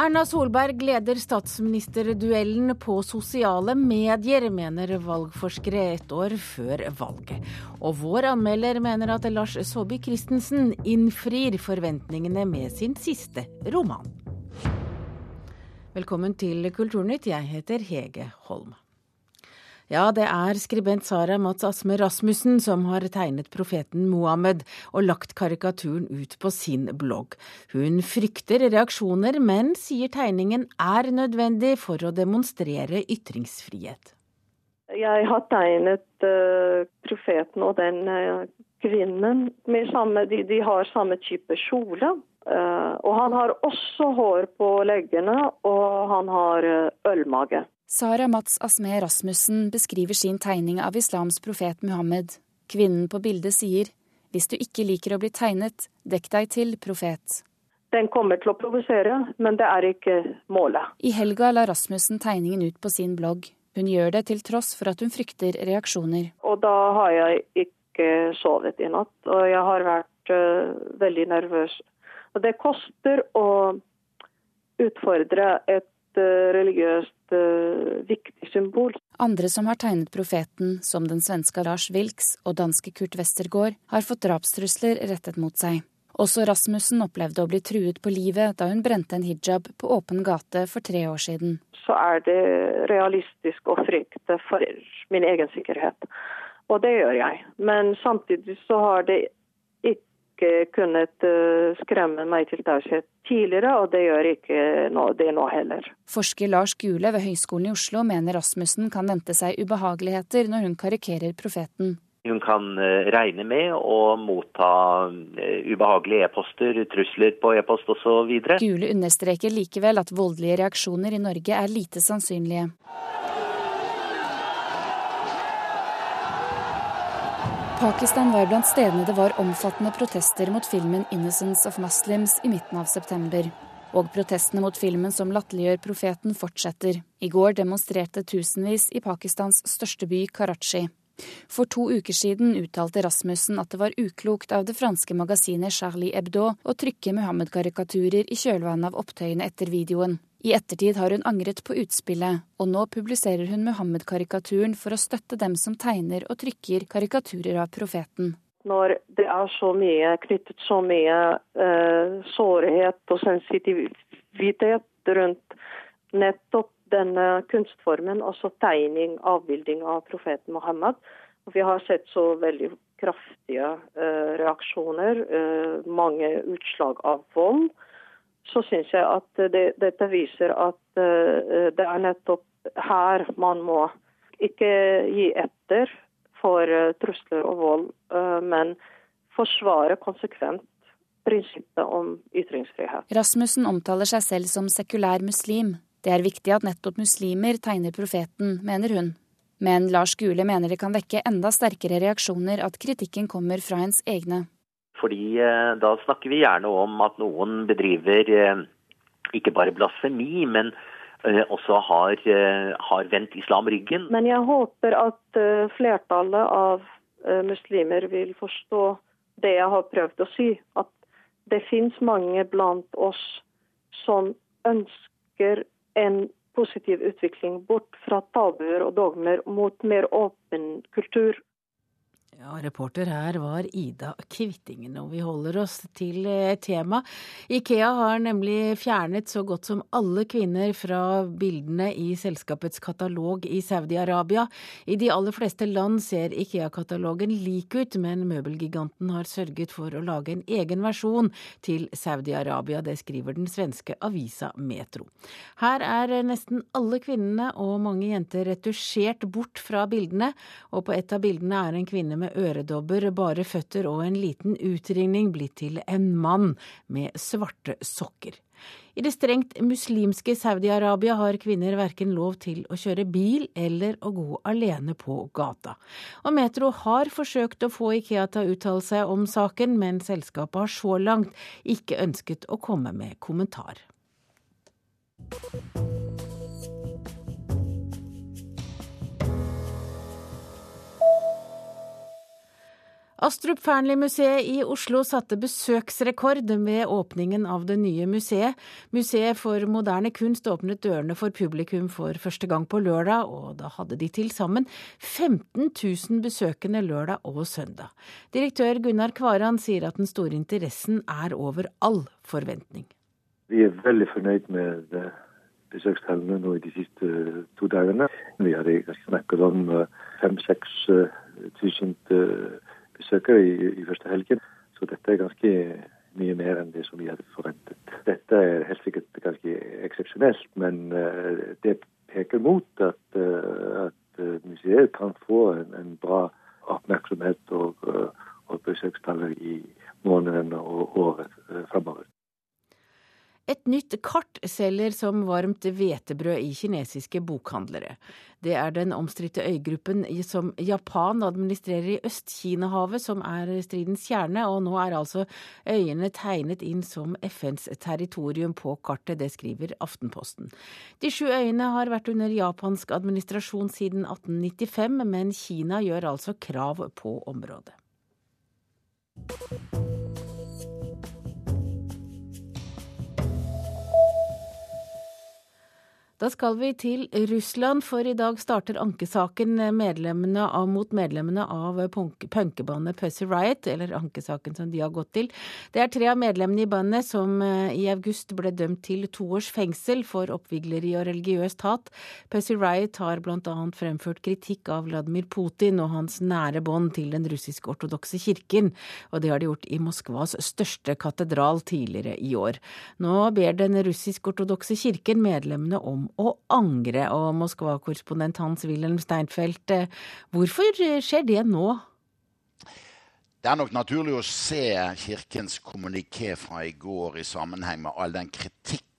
Erna Solberg leder statsministerduellen på sosiale medier, mener valgforskere et år før valget. Og vår anmelder mener at Lars Saabye Christensen innfrir forventningene med sin siste roman. Velkommen til Kulturnytt, jeg heter Hege Holm. Ja, det er skribent Sara Mats Asme Rasmussen som har tegnet profeten Mohammed og lagt karikaturen ut på sin blogg. Hun frykter reaksjoner, men sier tegningen er nødvendig for å demonstrere ytringsfrihet. Jeg har tegnet uh, profeten og den uh, kvinnen med samme, de, de, har samme type kjole. Uh, og han har også hår på leggene, og han har ølmage. Sara Mats Asme Rasmussen beskriver sin tegning av islams profet Muhammed. Kvinnen på bildet sier hvis du ikke liker å bli tegnet, dekk deg til, profet. Den kommer til å provosere, men det er ikke målet. I helga la Rasmussen tegningen ut på sin blogg. Hun gjør det til tross for at hun frykter reaksjoner. Og da har jeg ikke sovet i natt, og jeg har vært uh, veldig nervøs. Og det koster å utfordre et uh, religiøst uh, viktig symbol. Andre som har tegnet profeten, som den svenske Lars Wilks og danske Kurt Westergård, har fått drapstrusler rettet mot seg. Også Rasmussen opplevde å bli truet på livet da hun brente en hijab på åpen gate for tre år siden. Så er det realistisk å frykte for min egen sikkerhet. Og det gjør jeg. Men samtidig så har det ikke kunnet eh, skremme meg til taushet tidligere, og det gjør ikke det nå heller. Forsker Lars Gule ved Høgskolen i Oslo mener Rasmussen kan vente seg ubehageligheter når hun karikerer profeten. Hun kan eh, regne med å motta eh, ubehagelige e-poster, trusler på e-post osv. Gule understreker likevel at voldelige reaksjoner i Norge er lite sannsynlige. Pakistan var blant stedene det var omfattende protester mot filmen 'Innocence of Muslims' i midten av september. Og protestene mot filmen som latterliggjør profeten, fortsetter. I går demonstrerte tusenvis i Pakistans største by, Karachi. For to uker siden uttalte Rasmussen at det var uklokt av det franske magasinet Charlie Hebdo å trykke Muhammed-karikaturer i kjølvannet av opptøyene etter videoen. I ettertid har hun angret på utspillet, og nå publiserer hun Muhammed-karikaturen for å støtte dem som tegner og trykker karikaturer av profeten. Når det er så mye knyttet så mye eh, sårhet og sensitivitet rundt nettopp denne kunstformen, altså tegning, avbilding av profeten Mohammed. Og vi har sett så veldig kraftige eh, reaksjoner, eh, mange utslag av vold så syns jeg at det, dette viser at uh, det er nettopp her man må ikke gi etter for uh, trusler og vold, uh, men forsvare konsekvent prinsippet om ytringsfrihet. Rasmussen omtaler seg selv som sekulær muslim. Det er viktig at nettopp muslimer tegner profeten, mener hun. Men Lars Gule mener det kan vekke enda sterkere reaksjoner at kritikken kommer fra ens egne. Fordi eh, da snakker vi gjerne om at noen bedriver eh, ikke bare blasfemi, men eh, også har, har vendt islam ryggen. Men jeg håper at flertallet av muslimer vil forstå det jeg har prøvd å si. At det fins mange blant oss som ønsker en positiv utvikling bort fra tabuer og dogmer mot mer åpen kultur. Ja, Reporter her var Ida Kvittingen, og vi holder oss til eh, tema. Ikea har nemlig fjernet så godt som alle kvinner fra bildene i selskapets katalog i Saudi-Arabia. I de aller fleste land ser Ikea-katalogen lik ut, men møbelgiganten har sørget for å lage en egen versjon til Saudi-Arabia. Det skriver den svenske avisa Metro. Her er nesten alle kvinnene og mange jenter retusjert bort fra bildene, og på et av bildene er en kvinne med øredobber, bare føtter og en liten utringning blitt til en mann med svarte sokker. I det strengt muslimske Saudi-Arabia har kvinner verken lov til å kjøre bil eller å gå alene på gata. Og Metro har forsøkt å få Ikea til å uttale seg om saken, men selskapet har så langt ikke ønsket å komme med kommentar. Astrup Fearnley-museet i Oslo satte besøksrekord ved åpningen av det nye museet. Museet for moderne kunst åpnet dørene for publikum for første gang på lørdag, og da hadde de til sammen 15 000 besøkende lørdag og søndag. Direktør Gunnar Kvaran sier at den store interessen er over all forventning. Vi er veldig fornøyd med besøkstallene nå i de siste eh, to dagene. Vi har snakket om 5000-6000 eh, besøkere i, i første helgen. Så dette er ganske mye mer enn det som vi hadde forventet. Dette er helt sikkert ganske eksepsjonelt, men uh, det peker mot at, uh, at uh, museet kan få en, en bra oppmerksomhet og, og besøkstallet i månedene og året framover. Et nytt kart selger som varmt hvetebrød i kinesiske bokhandlere. Det er den omstridte øygruppen som Japan administrerer i Øst-Kina-havet som er stridens kjerne, og nå er altså øyene tegnet inn som FNs territorium på kartet. Det skriver Aftenposten. De sju øyene har vært under japansk administrasjon siden 1895, men Kina gjør altså krav på området. Da skal vi til Russland, for i dag starter ankesaken medlemmene av, mot medlemmene av punkebandet Pussy Riot, eller ankesaken som de har gått til. Det er tre av medlemmene i bandet som eh, i august ble dømt til to års fengsel for oppvigleri og religiøst hat. Pussy Riot har bl.a. fremført kritikk av Vladimir Putin og hans nære bånd til den russisk-ortodokse kirken, og det har de gjort i Moskvas største katedral tidligere i år. Nå ber den russisk-ortodokse kirken medlemmene om å angre. Og Moskva-korrespondent Hans-Wilhelm Steinfeld, eh, hvorfor skjer det nå? Det er nok naturlig å se Kirkens kommuniké fra i går i sammenheng med all den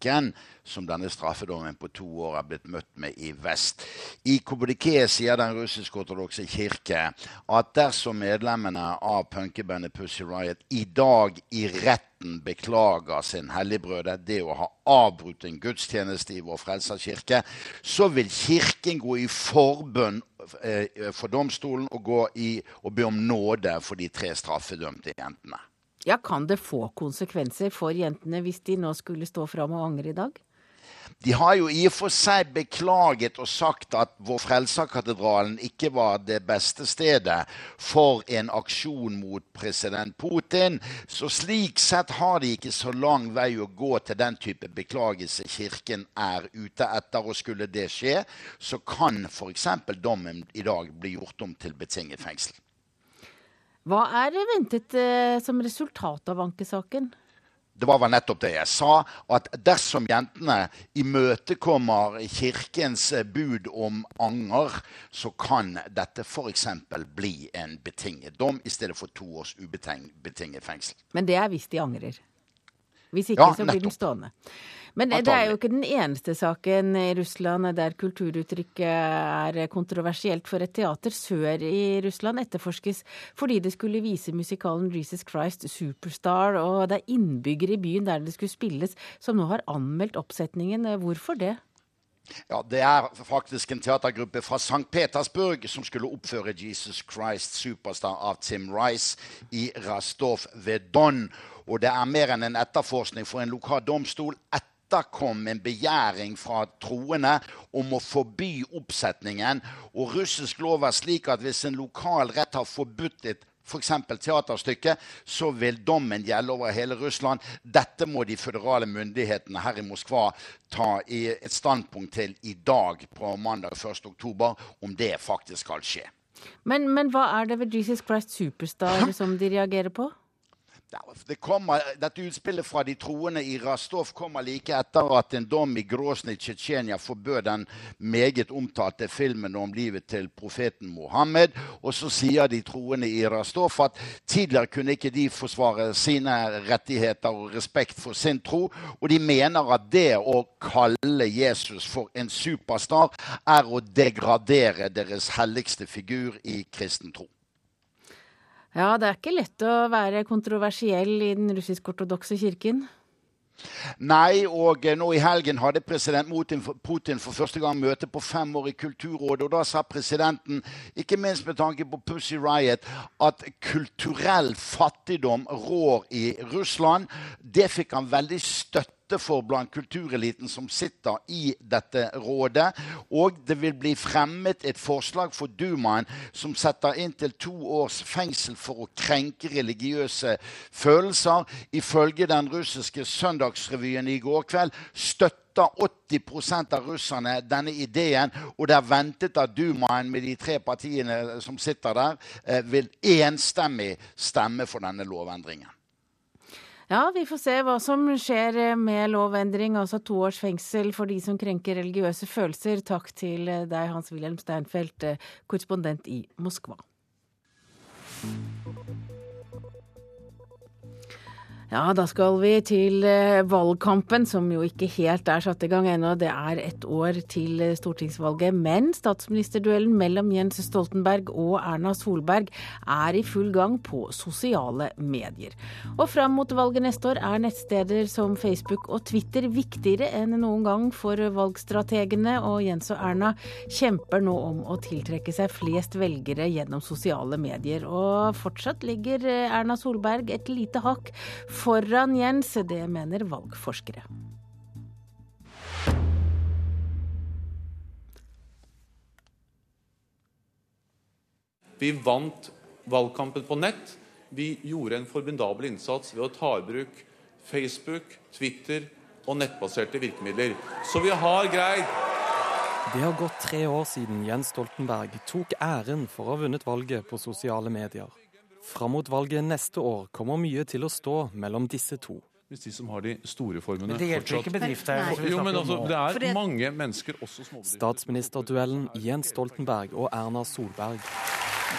kritikken som denne straffedommen på to år er blitt møtt med i vest. I kommuniké sier den russisk-ortodokse kirke at dersom medlemmene av punkebandet Pussy Riot i dag i retten beklager sin helligbrøde, det å ha avbrutt en gudstjeneste i vår frelserkirke, så vil Kirken gå i forbønn eh, for domstolen og, i, og be om nåde for de tre straffedømte jentene. Ja, Kan det få konsekvenser for jentene hvis de nå skulle stå fram og angre i dag? De har jo i og for seg beklaget og sagt at Vår Frelserkatedralen ikke var det beste stedet for en aksjon mot president Putin. Så slik sett har de ikke så lang vei å gå til den type beklagelse Kirken er ute etter. Og skulle det skje, så kan f.eks. dommen i dag bli gjort om til betinget fengsel. Hva er ventet eh, som resultat av ankesaken? Det var vel nettopp det jeg sa, at dersom jentene imøtekommer Kirkens bud om anger, så kan dette f.eks. bli en betinget dom i stedet for to års ubetinget fengsel. Men det er hvis de angrer? Hvis ikke, ja, så blir den stående. Men det er jo ikke den eneste saken i Russland der kulturuttrykket er kontroversielt. For et teater sør i Russland etterforskes fordi det skulle vise musikalen Jesus Christ Superstar. Og det er innbyggere i byen der det skulle spilles, som nå har anmeldt oppsetningen. Hvorfor det? Ja, Det er faktisk en teatergruppe fra St. Petersburg som skulle oppføre Jesus Christ Superstar av Tim Rice i Rastov ved Don. Og det er mer enn en etterforskning for en lokal domstol. etter etterkom en begjæring fra troende om å forby oppsetningen. Og russisk lov er slik at hvis en lokal rett har forbudt et f.eks. teaterstykke, så vil dommen gjelde over hele Russland. Dette må de føderale myndighetene her i Moskva ta i et standpunkt til i dag på mandag 1.10, om det faktisk skal skje. Men, men hva er det ved Jesus Christ Superstar som de reagerer på? Det kommer, dette utspillet fra de troende i Rastov kommer like etter at en dom i Grosny, Tsjetsjenia forbød den meget omtalte filmen om livet til profeten Mohammed. Og så sier de troende i Rastov at tidligere kunne ikke de forsvare sine rettigheter og respekt for sin tro. Og de mener at det å kalle Jesus for en superstar er å degradere deres helligste figur i kristen tro. Ja, det er ikke lett å være kontroversiell i den russisk-ortodokse kirken? Nei, og eh, nå i helgen hadde president Putin for første gang møte på fem år i Kulturrådet. Og da sa presidenten, ikke minst med tanke på Pussy Riot, at kulturell fattigdom rår i Russland. Det fikk han veldig støtte for blant kultureliten som sitter i dette rådet. Og det vil bli fremmet et forslag for Dumaen som setter inntil to års fengsel for å krenke religiøse følelser. Ifølge den russiske søndagsrevyen i går kveld støtter 80% av russerne denne ideen, og det er ventet at Dumaen med de tre partiene som sitter der, eh, vil enstemmig stemme for denne lovendringen. Ja, vi får se hva som skjer med lovendring, altså to års fengsel for de som krenker religiøse følelser. Takk til deg, Hans-Wilhelm Steinfeld, korrespondent i Moskva. Ja, da skal vi til eh, valgkampen, som jo ikke helt er satt i gang ennå. Det er et år til eh, stortingsvalget. Men statsministerduellen mellom Jens Stoltenberg og Erna Solberg er i full gang på sosiale medier. Og fram mot valget neste år er nettsteder som Facebook og Twitter viktigere enn noen gang for valgstrategene, og Jens og Erna kjemper nå om å tiltrekke seg flest velgere gjennom sosiale medier. Og fortsatt ligger eh, Erna Solberg et lite hakk foran Jens. Det mener valgforskere. Vi vant valgkampen på nett. Vi gjorde en formidabel innsats ved å ta i bruk Facebook, Twitter og nettbaserte virkemidler. Så vi har greid det har gått tre år siden Jens Stoltenberg tok æren for å ha vunnet valget på sosiale medier. Fram mot valget neste år kommer mye til å stå mellom disse to. Hvis de som har de store formene Det hjelper ikke bedrifter. Jo, men altså, det er mange mennesker, også småbedrifter. Statsministerduellen Jens Stoltenberg og Erna Solberg.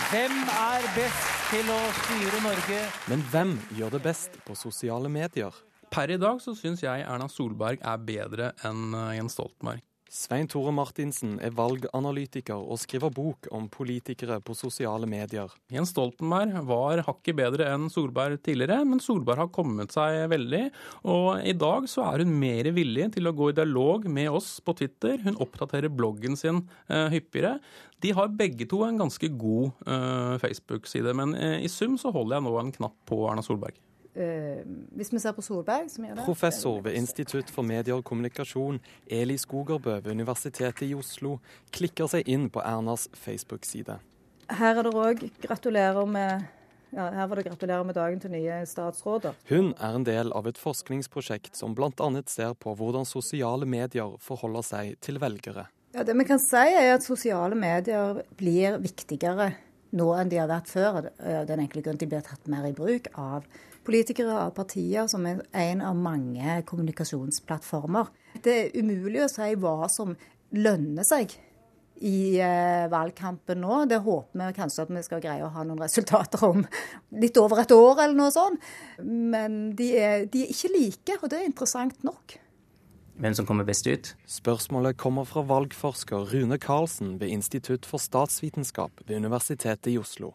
Hvem er best til å styre Norge? Men hvem gjør det best på sosiale medier? Per i dag så syns jeg Erna Solberg er bedre enn Jens Stoltenberg. Svein Tore Martinsen er valganalytiker og skriver bok om politikere på sosiale medier. Jens Stoltenberg var hakket bedre enn Solberg tidligere, men Solberg har kommet seg veldig. Og i dag så er hun mer villig til å gå i dialog med oss på Twitter. Hun oppdaterer bloggen sin uh, hyppigere. De har begge to en ganske god uh, Facebook-side, men uh, i sum så holder jeg nå en knapp på Erna Solberg. Uh, hvis vi ser på Solberg, som gjør det Professor ved Institutt for medier og kommunikasjon, Eli Skogerbø ved Universitetet i Oslo, klikker seg inn på Ernas Facebook-side. Her er det òg gratulerer med ja, her var det 'gratulerer med dagen' til nye statsråder. Hun er en del av et forskningsprosjekt som bl.a. ser på hvordan sosiale medier forholder seg til velgere. Ja, det vi kan si er at sosiale medier blir viktigere nå enn de har vært før. Den enkle grunn til de blir tatt mer i bruk av politikere av partier som er en av mange kommunikasjonsplattformer. Det er umulig å si hva som lønner seg i eh, valgkampen nå. Det håper vi kanskje at vi skal greie å ha noen resultater om litt over et år eller noe sånt. Men de er, de er ikke like, og det er interessant nok. Hvem som kommer best ut? Spørsmålet kommer fra valgforsker Rune Karlsen ved Institutt for statsvitenskap ved Universitetet i Oslo.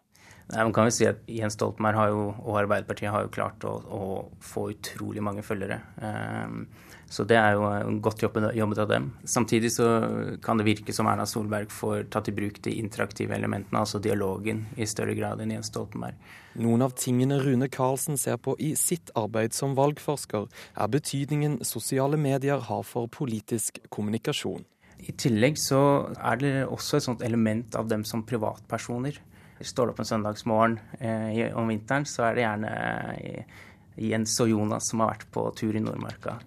Nei, man kan jo si at Jens Stoltenberg har jo, og Arbeiderpartiet har jo klart å, å få utrolig mange følgere. Um, så det er jo godt jobbet, jobbet, av dem. Samtidig så kan det virke som Erna Solberg får tatt i bruk de interaktive elementene, altså dialogen, i større grad enn Jens Stoltenberg. Noen av tingene Rune Karlsen ser på i sitt arbeid som valgforsker, er betydningen sosiale medier har for politisk kommunikasjon. I tillegg så er det også et sånt element av dem som privatpersoner. Står det opp en søndagsmorgen eh, om vinteren, så er det gjerne eh, Jens og Jonas som har vært på tur i Nordmarka.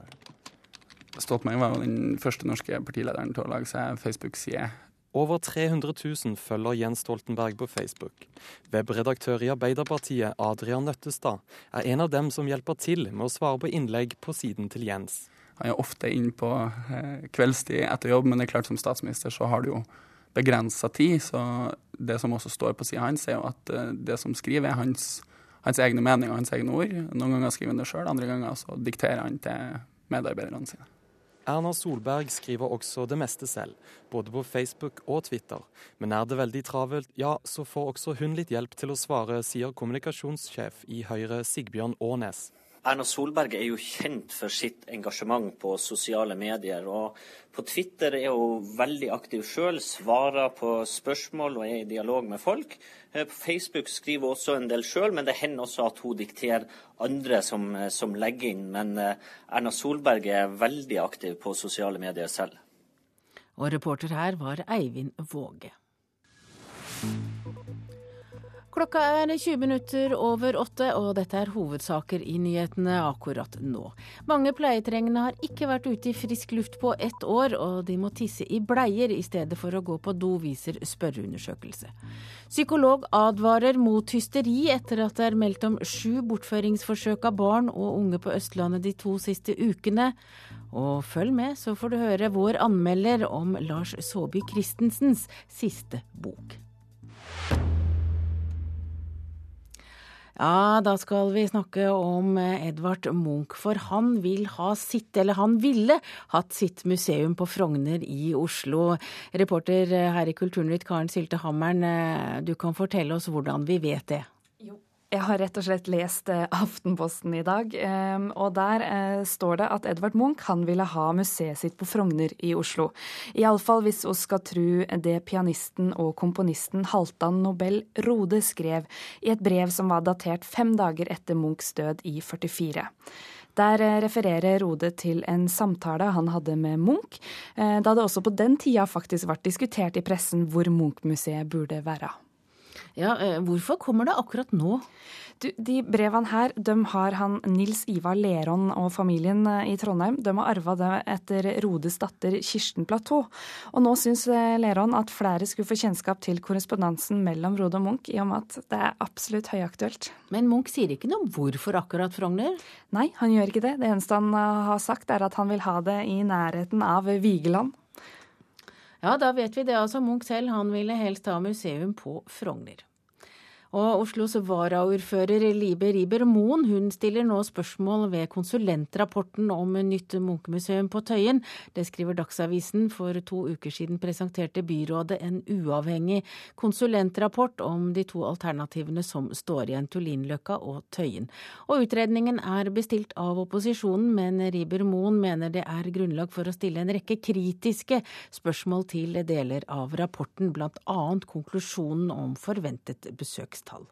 Stoltenberg var jo den første norske partilederen til å lage seg Facebook-side. Over 300 000 følger Jens Stoltenberg på Facebook. Webredaktør i Arbeiderpartiet Adrian Nøttestad er en av dem som hjelper til med å svare på innlegg på siden til Jens. Han er ofte inne på eh, kveldstid etter jobb, men det er klart som statsminister så har du jo begrensa tid. Så det som også står på sida hans, er jo at eh, det som skriver, er hans, hans egne meninger og hans egne ord. Noen ganger skriver han det sjøl, andre ganger så dikterer han til medarbeiderne sine. Erna Solberg skriver også det meste selv, både på Facebook og Twitter. Men er det veldig travelt, ja, så får også hun litt hjelp til å svare, sier kommunikasjonssjef i Høyre Sigbjørn Aanes. Erna Solberg er jo kjent for sitt engasjement på sosiale medier. og På Twitter er hun veldig aktiv sjøl, svarer på spørsmål og er i dialog med folk. Eh, på Facebook skriver hun også en del sjøl, men det hender også at hun dikterer andre som, eh, som legger inn. Men eh, Erna Solberg er veldig aktiv på sosiale medier selv. Og reporter her var Eivind Våge. Klokka er 20 minutter over åtte, og dette er hovedsaker i nyhetene akkurat nå. Mange pleietrengende har ikke vært ute i frisk luft på ett år, og de må tisse i bleier i stedet for å gå på do, viser spørreundersøkelse. Psykolog advarer mot hysteri etter at det er meldt om sju bortføringsforsøk av barn og unge på Østlandet de to siste ukene. Og følg med, så får du høre vår anmelder om Lars Saabye Christensens siste bok. Ja, da skal vi snakke om eh, Edvard Munch. For han vil ha sitt, eller han ville hatt sitt museum på Frogner i Oslo. Reporter eh, her i Kulturnytt, Karen Sylte Hammeren, eh, du kan fortelle oss hvordan vi vet det. Jeg har rett og slett lest eh, Aftenposten i dag, ehm, og der eh, står det at Edvard Munch han ville ha museet sitt på Frogner i Oslo. Iallfall hvis vi skal tro det pianisten og komponisten Haltan Nobel Rode skrev i et brev som var datert fem dager etter Munchs død i 44. Der eh, refererer Rode til en samtale han hadde med Munch, da det også på den tida faktisk ble diskutert i pressen hvor Munch-museet burde være. Ja, eh, Hvorfor kommer det akkurat nå? Du, de brevene her de har han Nils Ivar Leron og familien eh, i Trondheim. De har arva det etter Rodes datter Kirsten Platå. Og nå syns Lerån Leron at flere skulle få kjennskap til korrespondansen mellom Rode og Munch, i og med at det er absolutt høyaktuelt. Men Munch sier ikke noe om hvorfor akkurat Frogner? Nei, han gjør ikke det. Det eneste han har sagt, er at han vil ha det i nærheten av Vigeland. Ja, da vet vi det. Altså Munch selv, han ville helst ha museum på Frogner. Og Oslos varaordfører Libe Riber Moen hun stiller nå spørsmål ved konsulentrapporten om nytt Munch-museum på Tøyen. Det skriver Dagsavisen. For to uker siden presenterte byrådet en uavhengig konsulentrapport om de to alternativene som står igjen, Tullinløkka og Tøyen. Og utredningen er bestilt av opposisjonen, men Riber Moen mener det er grunnlag for å stille en rekke kritiske spørsmål til deler av rapporten, bl.a. konklusjonen om forventet besøksmål besøkstall.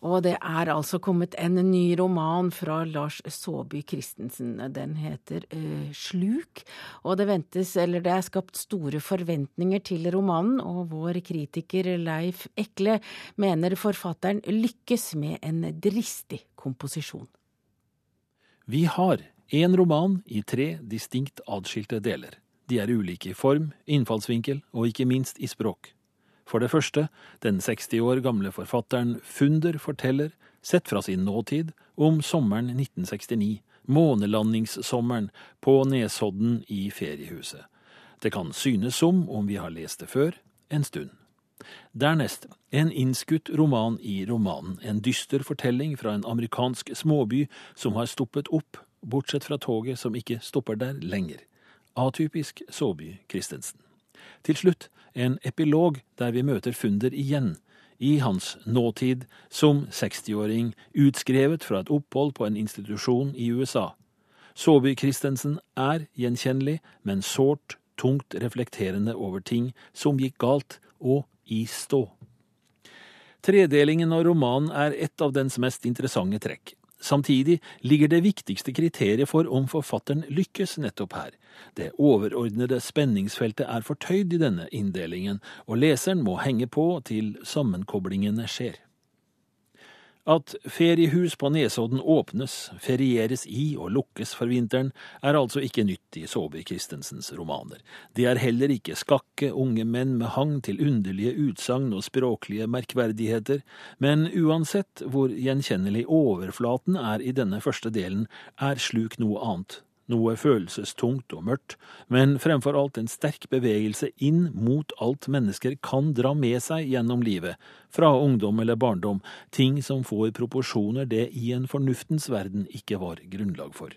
Og det er altså kommet en ny roman fra Lars Saabye Christensen. Den heter uh, Sluk. Og det ventes, eller det er skapt store forventninger til romanen, og vår kritiker Leif Ekle mener forfatteren lykkes med en dristig komposisjon. Vi har én roman i tre distinkt adskilte deler. De er ulike i form, innfallsvinkel og ikke minst i språk. For det første, den 60 år gamle forfatteren Funder forteller, sett fra sin nåtid, om sommeren 1969, månelandingssommeren på Nesodden i feriehuset. Det kan synes som om vi har lest det før, en stund. Dernest en innskutt roman i romanen, en dyster fortelling fra en amerikansk småby som har stoppet opp, bortsett fra toget som ikke stopper der lenger. Atypisk såby Christensen. Til slutt en epilog der vi møter Funder igjen, i hans nåtid som 60-åring, utskrevet fra et opphold på en institusjon i USA. Såby Christensen er gjenkjennelig, men sårt, tungt reflekterende over ting som gikk galt, og i stå. Tredelingen av romanen er et av dens mest interessante trekk. Samtidig ligger det viktigste kriteriet for om forfatteren lykkes nettopp her. Det overordnede spenningsfeltet er fortøyd i denne inndelingen, og leseren må henge på til sammenkoblingene skjer. At feriehus på Nesodden åpnes, ferieres i og lukkes for vinteren, er altså ikke nytt i Saabye Christensens romaner. Det er heller ikke skakke unge menn med hang til underlige utsagn og språklige merkverdigheter, men uansett hvor gjenkjennelig overflaten er i denne første delen, er sluk noe annet noe følelsestungt og mørkt, men fremfor alt en sterk bevegelse inn mot alt mennesker kan dra med seg gjennom livet, fra ungdom eller barndom, ting som får proporsjoner det i en fornuftens verden ikke var grunnlag for.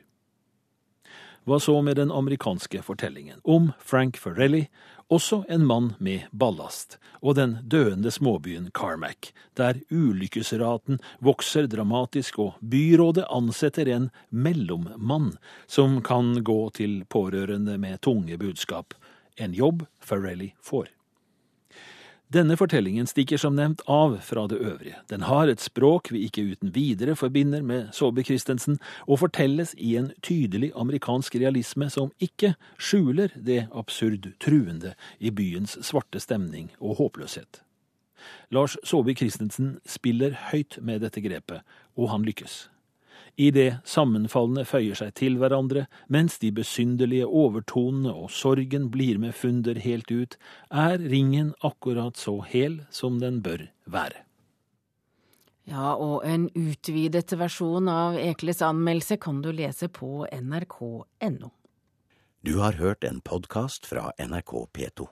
Hva så med den amerikanske fortellingen om Frank Ferrelli, også en mann med ballast, og den døende småbyen Carmack, der ulykkesraten vokser dramatisk og byrådet ansetter en mellommann som kan gå til pårørende med tunge budskap, en jobb Farrelly får. Denne fortellingen stikker som nevnt av fra det øvrige. Den har et språk vi ikke uten videre forbinder med Saabye Christensen, og fortelles i en tydelig amerikansk realisme som ikke skjuler det absurd truende i byens svarte stemning og håpløshet. Lars Saabye Christensen spiller høyt med dette grepet, og han lykkes i det sammenfallende føyer seg til hverandre, mens de besynderlige overtonene og sorgen blir med funder helt ut, er ringen akkurat så hel som den bør være. Ja, og en utvidet versjon av Ekles anmeldelse kan du lese på nrk.no. Du har hørt en podkast fra NRK P2.